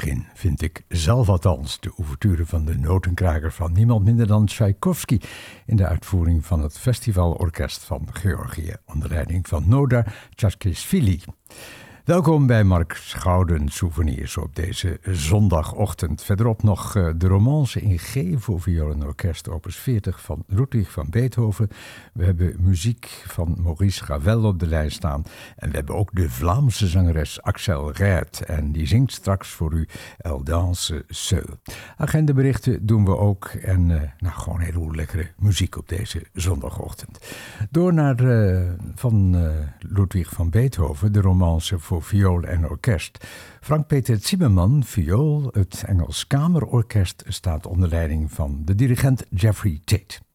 begin, vind ik zelf althans. De ouverture van de notenkraker van niemand minder dan Tchaikovsky in de uitvoering van het Festivalorkest van Georgië onder leiding van Noda Tchaikovsky. Welkom bij Mark's Gouden Souvenirs op deze zondagochtend. Verderop nog eh, de romance in G voor viool en orkest, opus 40 van Ludwig van Beethoven. We hebben muziek van Maurice Ravel op de lijst staan. En we hebben ook de Vlaamse zangeres Axel Rijt. En die zingt straks voor u El Danse Seul. Agendaberichten doen we ook. En uh, nou, gewoon heel lekkere muziek op deze zondagochtend. Door naar uh, van Ludwig van Beethoven, de romance voor viool en orkest. Frank-Peter Zimmerman, viool, het Engels Kamerorkest, staat onder leiding van de dirigent Jeffrey Tate.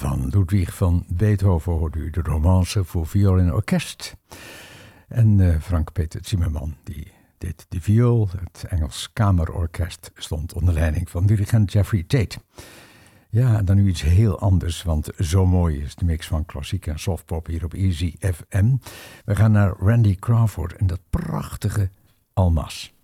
Van Ludwig van Beethoven hoorde u de romance voor viool en orkest. En uh, Frank-Peter Zimmerman, die deed de viool. Het Engels Kamerorkest stond onder leiding van dirigent Jeffrey Tate. Ja, dan nu iets heel anders, want zo mooi is de mix van klassiek en softpop hier op Easy FM. We gaan naar Randy Crawford en dat prachtige Almas.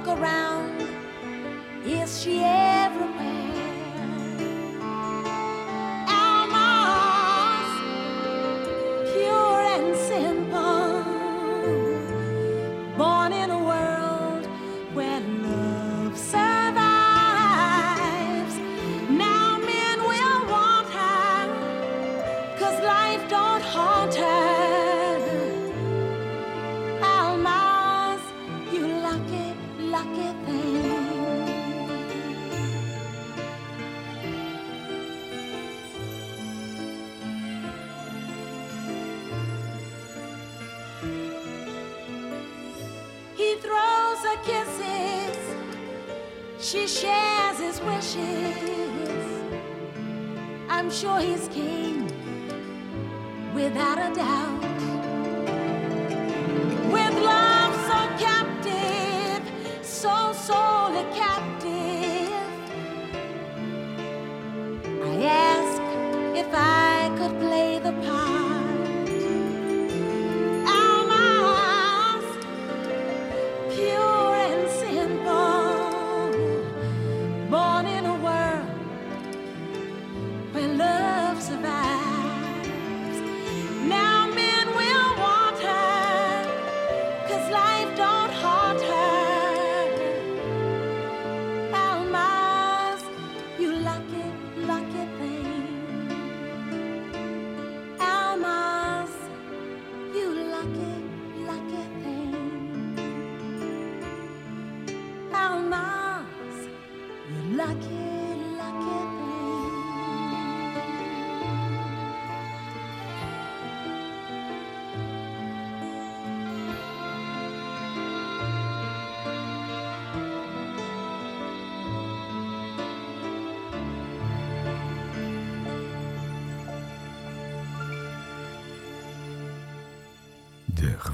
look around. Yes, she is.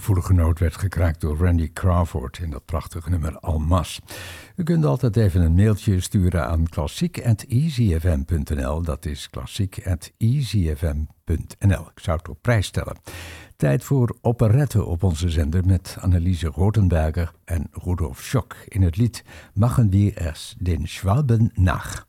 Gevoelige noot werd gekraakt door Randy Crawford in dat prachtige nummer Almas. U kunt altijd even een mailtje sturen aan klassiek.easyfm.nl. Dat is klassiek.easyfm.nl. Ik zou het op prijs stellen. Tijd voor operette op onze zender met Anneliese Rotenberger en Rudolf Schock in het lied Machen wir es den Schwalben nach.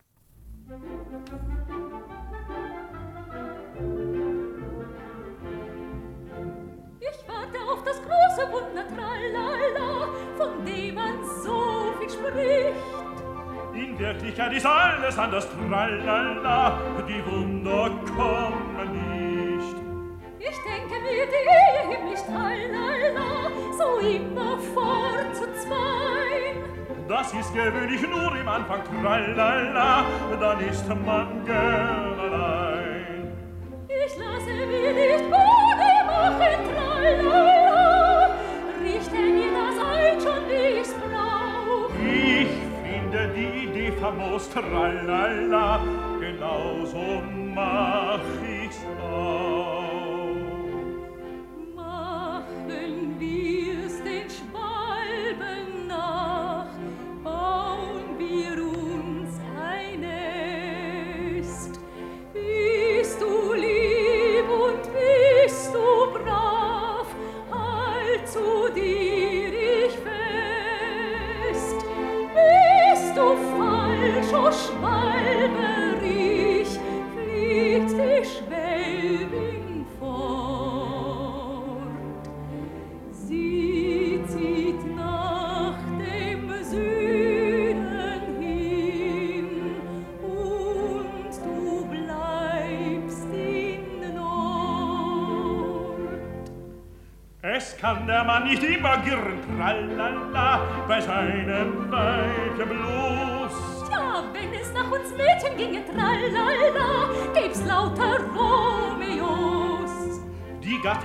Wirklichkeit ist alles anders, tralala, die Wunder kommen nicht. Ich denke mir, die Ehe himmlisch, tralala, so immer fort zu zweien. Das ist gewöhnlich nur im Anfang, tralala, dann ist man gern allein. Ich lasse mir nicht Bode machen, tralala, la la, genauso mal.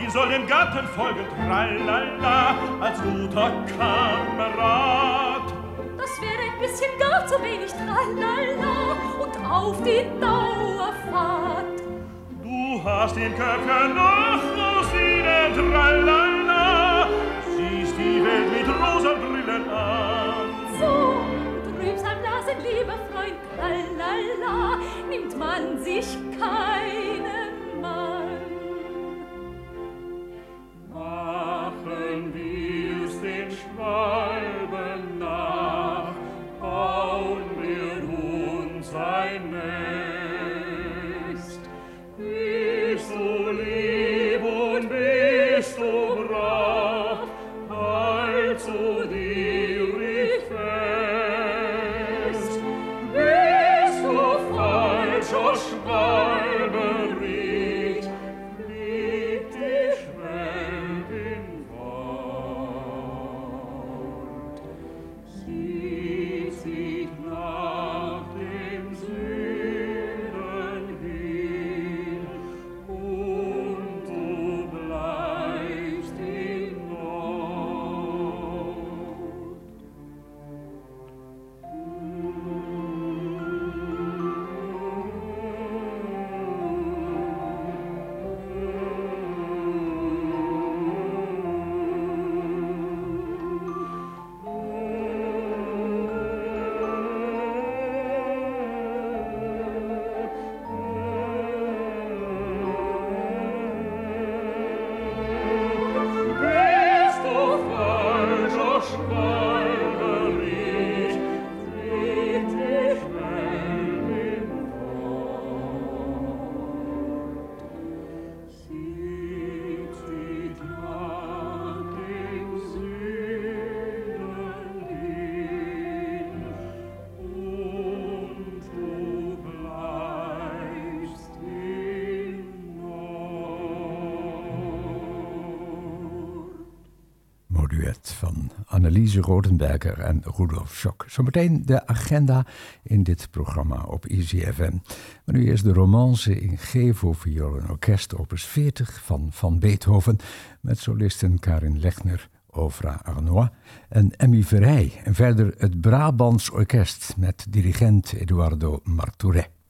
Die soll dem Gatten folgen, tralala, als guter Kamerad. Das wäre ein bisschen gar zu wenig, tralala, und auf die Dauerfahrt. Du hast im Köpfchen noch Rosinen, tralala, siehst die Welt mit Rosenbrillen an. So trübsam lassen, lieber Freund, tralala, nimmt man sich keinen Anneliese Rodenberger en Rudolf Schock. Zometeen de agenda in dit programma op Easy FM. Maar nu eerst de romance in G voor viool en orkest, opus 40 van Van Beethoven, met solisten Karin Lechner, Ovra Arnois en Emmy Verheij. En verder het Brabants Orkest met dirigent Eduardo Martouret.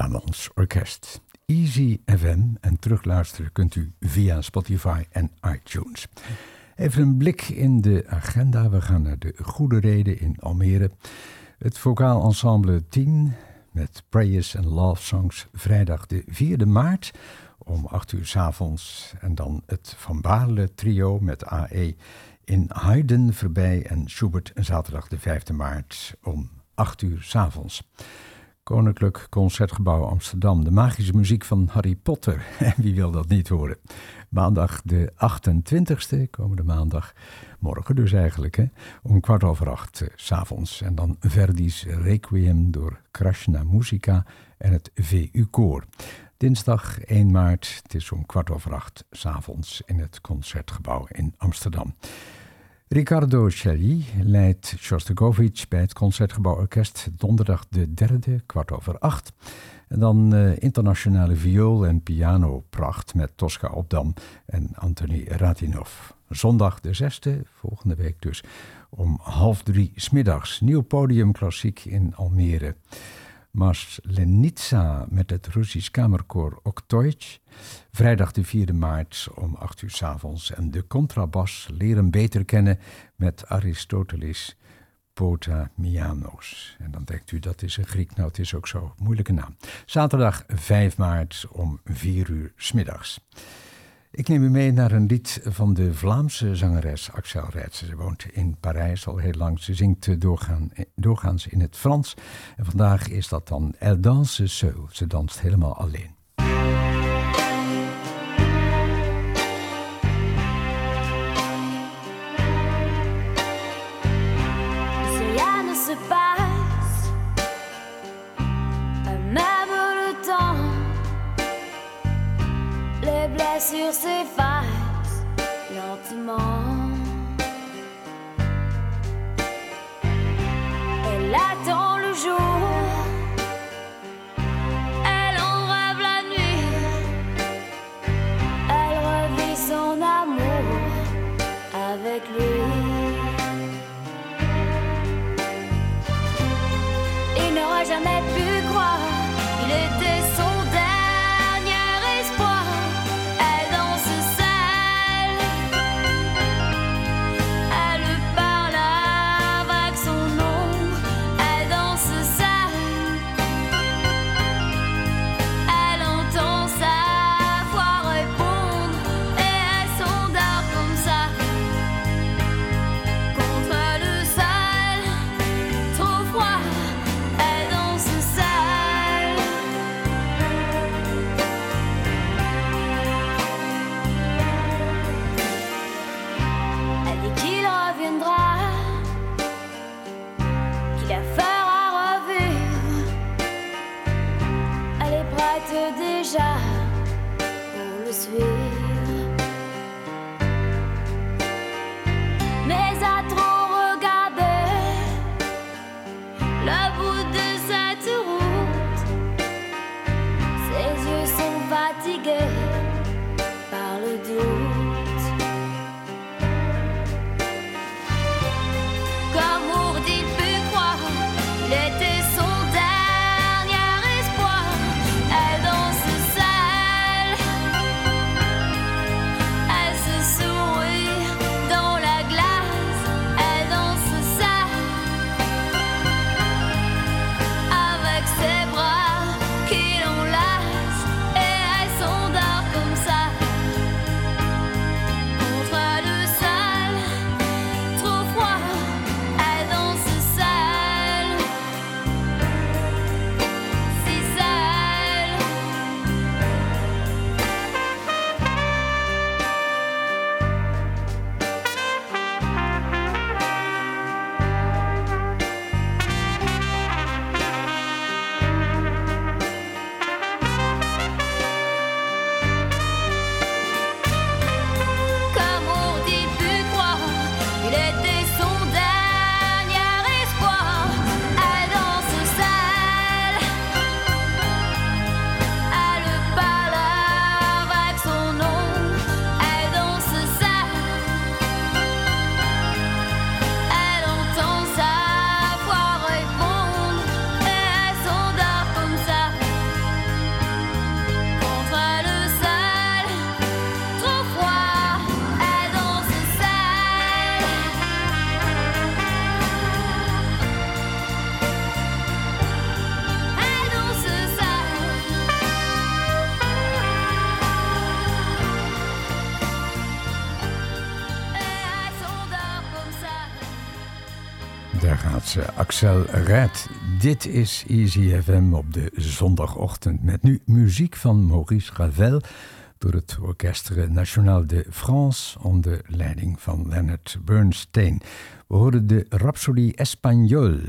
Brabants Orkest. Easy FM en terugluisteren kunt u via Spotify en iTunes. Even een blik in de agenda. We gaan naar de Goede Reden in Almere. Het vocaal ensemble 10 met Prayers and Love Songs vrijdag de 4e maart om 8 uur s avonds. En dan het Van Baarle trio met AE in Haydn voorbij en Schubert zaterdag de 5e maart om 8 uur s avonds. Koninklijk Concertgebouw Amsterdam. De magische muziek van Harry Potter. Wie wil dat niet horen? Maandag de 28e, komende maandag. Morgen dus eigenlijk, hè? om kwart over acht uh, s'avonds. En dan Verdi's Requiem door Krashna Musica en het VU-koor. Dinsdag 1 maart, het is om kwart over acht s'avonds in het Concertgebouw in Amsterdam. Riccardo Celli leidt Shostakovich bij het Concertgebouworkest donderdag de derde, kwart over acht. En dan uh, internationale viool- en pianopracht met Tosca Opdam en Anthony Ratinov. Zondag de zesde, volgende week dus, om half drie smiddags. Nieuw podium klassiek in Almere. Maslenitsa met het Russisch kamerkoor Oktoich. Vrijdag de 4e maart om 8 uur s avonds. En de contrabas leren beter kennen met Aristoteles Potamianos. En dan denkt u dat is een Griek. Nou, het is ook zo. Moeilijke naam. Zaterdag 5 maart om 4 uur s middags. Ik neem u mee naar een lied van de Vlaamse zangeres Axel Rijtsen. Ze woont in Parijs al heel lang. Ze zingt doorgaan, doorgaans in het Frans. En vandaag is dat dan Elle danse. Ze danst helemaal alleen. sur ses faces lentement. Axel Red. Dit is Easy FM op de zondagochtend met nu muziek van Maurice Ravel door het Orchestre National de France onder leiding van Leonard Bernstein. We horen de Rhapsodie Espagnole.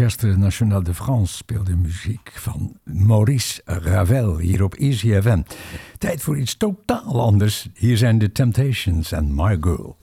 Orchestre National de France speelde muziek van Maurice Ravel hier op Easy. Tijd voor iets totaal anders. Hier zijn The Temptations en My Girl.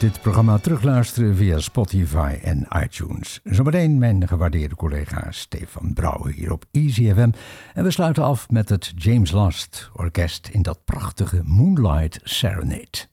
Dit programma terugluisteren via Spotify en iTunes. Zometeen mijn gewaardeerde collega Stefan Brouwer hier op Easy FM. En we sluiten af met het James Last Orkest in dat prachtige Moonlight Serenade.